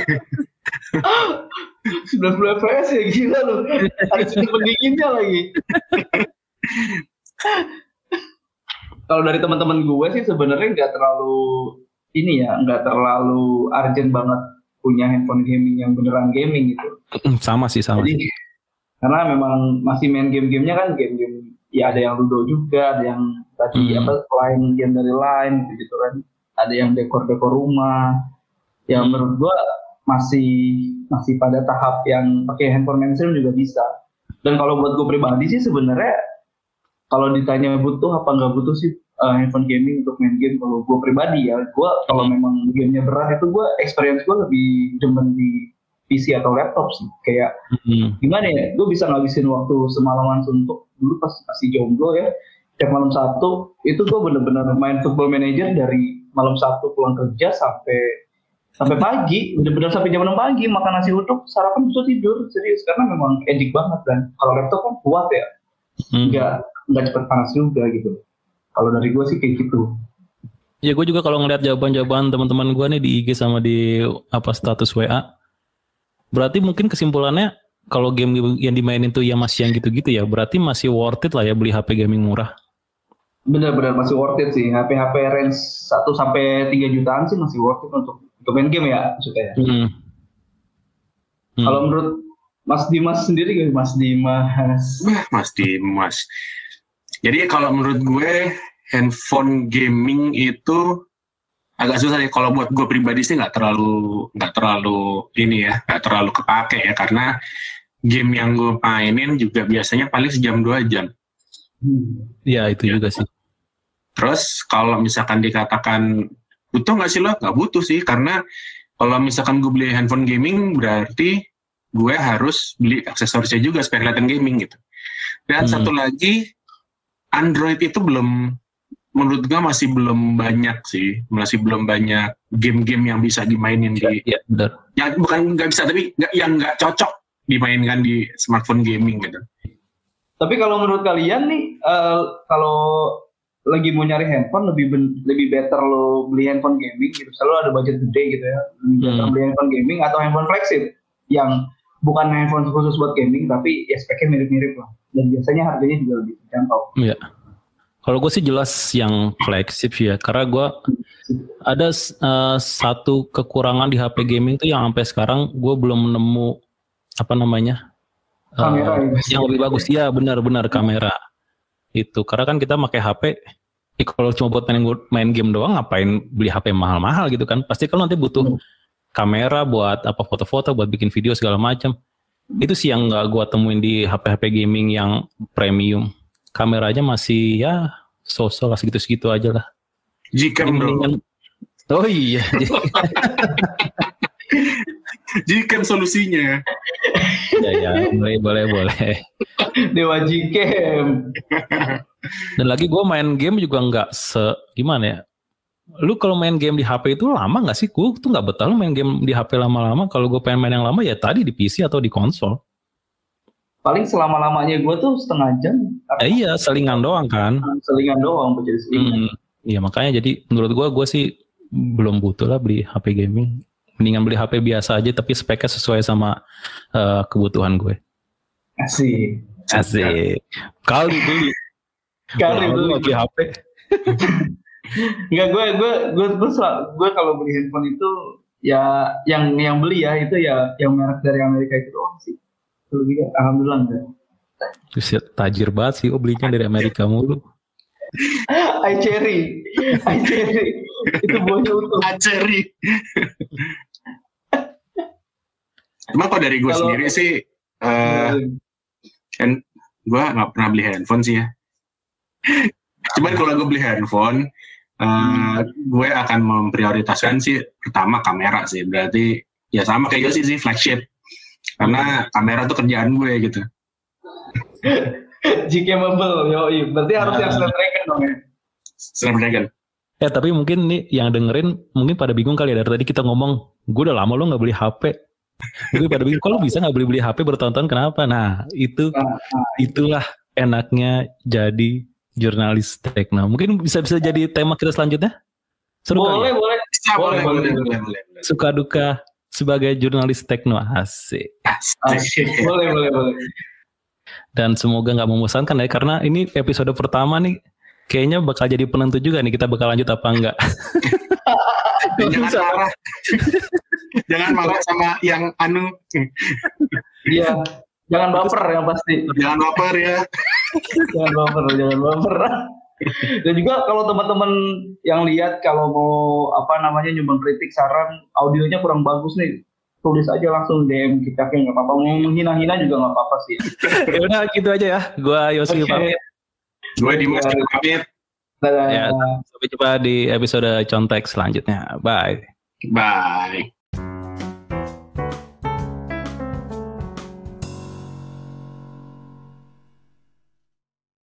90 fps ya gila lu. Ada sistem pendinginnya lagi. Kalau dari teman-teman gue sih sebenarnya nggak terlalu ini ya, nggak terlalu urgent banget punya handphone gaming yang beneran gaming gitu. Sama sih sama. Jadi karena memang masih main game-gamenya kan game-game ya ada yang ludo juga, ada yang tadi Hmm. apa lain game dari lain gitu kan. Ada yang dekor-dekor rumah. ya Hmm. menurut gua masih masih pada tahap yang pakai handphone mainstream juga bisa. Dan kalau buat gue pribadi sih sebenarnya kalau ditanya butuh apa nggak butuh sih uh, handphone gaming untuk main game kalau gue pribadi ya gue kalau memang gamenya berat itu gue experience gue lebih demen di PC atau laptop sih. Kayak Hmm. gimana ya gue bisa ngabisin waktu semalaman suntuk dulu pas masih jomblo ya tiap malam satu itu gue bener-bener main football manager dari malam satu pulang kerja sampai sampai pagi bener-bener sampai jam 6 pagi makan nasi uduk sarapan bisa tidur serius. Karena memang edik banget dan. Kalau laptop kan kuat ya. Hmm. nggak nggak cepet panas juga gitu. Kalau dari gue sih kayak gitu. Ya gue juga kalau ngeliat jawaban-jawaban teman-teman gue nih di IG sama di apa status WA, berarti mungkin kesimpulannya kalau game yang dimainin tuh ya masih yang gitu-gitu ya, berarti masih worth it lah ya beli HP gaming murah. bener-bener masih worth it sih. HP HP range 1 sampai 3 jutaan sih masih worth it untuk untuk main game ya maksudnya ya. Hmm. Hmm. Kalau menurut Mas Dimas sendiri gimana Mas Dimas? Mas Dimas. Jadi kalau menurut gue handphone gaming itu agak susah ya. Kalau buat gue pribadi sih nggak terlalu nggak terlalu ini ya, nggak terlalu kepake ya karena game yang gue mainin juga biasanya paling sejam dua jam. Hmm. ya itu juga sih. Terus kalau misalkan dikatakan butuh nggak sih lo? Nggak butuh sih karena kalau misalkan gue beli handphone gaming berarti gue harus beli aksesorisnya juga supaya kelihatan gaming gitu. Dan Hmm. satu lagi Android itu belum menurut gue masih belum banyak sih, masih belum banyak game-game yang bisa dimainin di Ya benar. yang bukan nggak bisa tapi nggak yang nggak cocok dimainkan di smartphone gaming gitu. Tapi kalau menurut kalian nih, eh, kalau lagi mau nyari handphone lebih ben- lebih better lo beli handphone gaming gitu, selalu ada budget gede gitu ya, lebih better Hmm. beli handphone gaming atau handphone flagship yang bukan handphone khusus buat gaming tapi ya speknya mirip-mirip lah dan biasanya harganya juga lebih terjangkau. Iya. Kalau gue sih jelas yang flagship sih ya, karena gue ada eh, satu kekurangan di HP gaming tuh yang sampai sekarang gue belum nemu apa namanya eh, Kamera ya. yang lebih bagus. Iya benar-benar kamera itu. Karena kan kita pakai HP, eh, kalau cuma buat main, main game doang, ngapain beli HP mahal-mahal gitu kan? Pasti kan nanti butuh Hmm. kamera buat apa foto-foto, buat bikin video segala macam. Itu sih yang nggak gue temuin di HP-HP gaming yang premium. Kameranya masih ya sosok lah segitu-segitu aja lah. Jika bro, Mendingan- Oh iya, jika solusinya ya ya boleh boleh boleh. Dewa Jikem. Dan lagi gue main game juga nggak se gimana ya. Lu kalau main game di HP itu lama nggak sih? Gue tuh nggak betah lu main game di HP lama-lama. Kalau gue pengen main yang lama ya tadi di PC atau di konsol. Paling selama-lamanya gue tuh setengah jam. Eh, iya, selingan doang kan. Selingan doang jadi selingan. Hmm, Iya makanya jadi menurut gue gue sih belum butuh lah beli HP gaming. Mendingan beli HP biasa aja tapi speknya sesuai sama eh, kebutuhan gue. Asik. Asik. Kali beli. Kali beli. beli HP. Enggak gue gue gue gue, gue kalau beli handphone itu ya yang yang beli ya itu ya yang merek dari Amerika itu doang sih. Kalau gitu alhamdulillah enggak. Terus ya, tajir banget sih, oh belinya dari Amerika mulu. iCherry. iCherry. itu buahnya utuh. Aceri. Cuma kalau dari gue Kalau- sendiri sih, eh gue nggak pernah beli handphone sih ya. Cuman kalau gue beli handphone, eh, gue akan memprioritaskan sih pertama kamera sih. Berarti ya sama kayak Yosi sih flagship. Karena kamera tuh kerjaan gue gitu. Gcamable, yoi. Berarti harus Nah. yang Snapdragon dong ya. Snapdragon. Ya tapi mungkin nih yang dengerin mungkin pada bingung kali ya dari tadi kita ngomong gue udah lama lo nggak beli HP. Gue pada bingung kalau bisa nggak beli beli HP bertahun-tahun kenapa? Nah itu Nah, itulah enaknya jadi jurnalis tekno. Mungkin bisa bisa jadi tema kita selanjutnya. Seru kali boleh, ya? boleh. Bisa, Boleh, boleh, boleh, boleh, boleh. boleh, boleh. Suka duka sebagai jurnalis tekno asik. Asik. boleh, boleh, boleh. Dan semoga nggak membosankan ya karena ini episode pertama nih kayaknya bakal jadi penentu juga nih kita bakal lanjut apa enggak. jangan marah. jangan marah sama yang anu. Iya. Jangan baper yang pasti. Jangan baper ya. jangan baper, jangan baper. Dan juga kalau teman-teman yang lihat kalau mau apa namanya nyumbang kritik saran audionya kurang bagus nih tulis aja langsung DM kita kayak nggak apa-apa mau menghina-hina juga nggak apa-apa sih. ya udah gitu aja ya. Gua Yosi okay. pamit. Gue Dimas pamit. Ya, sampai jumpa di episode contek selanjutnya. Bye. Bye.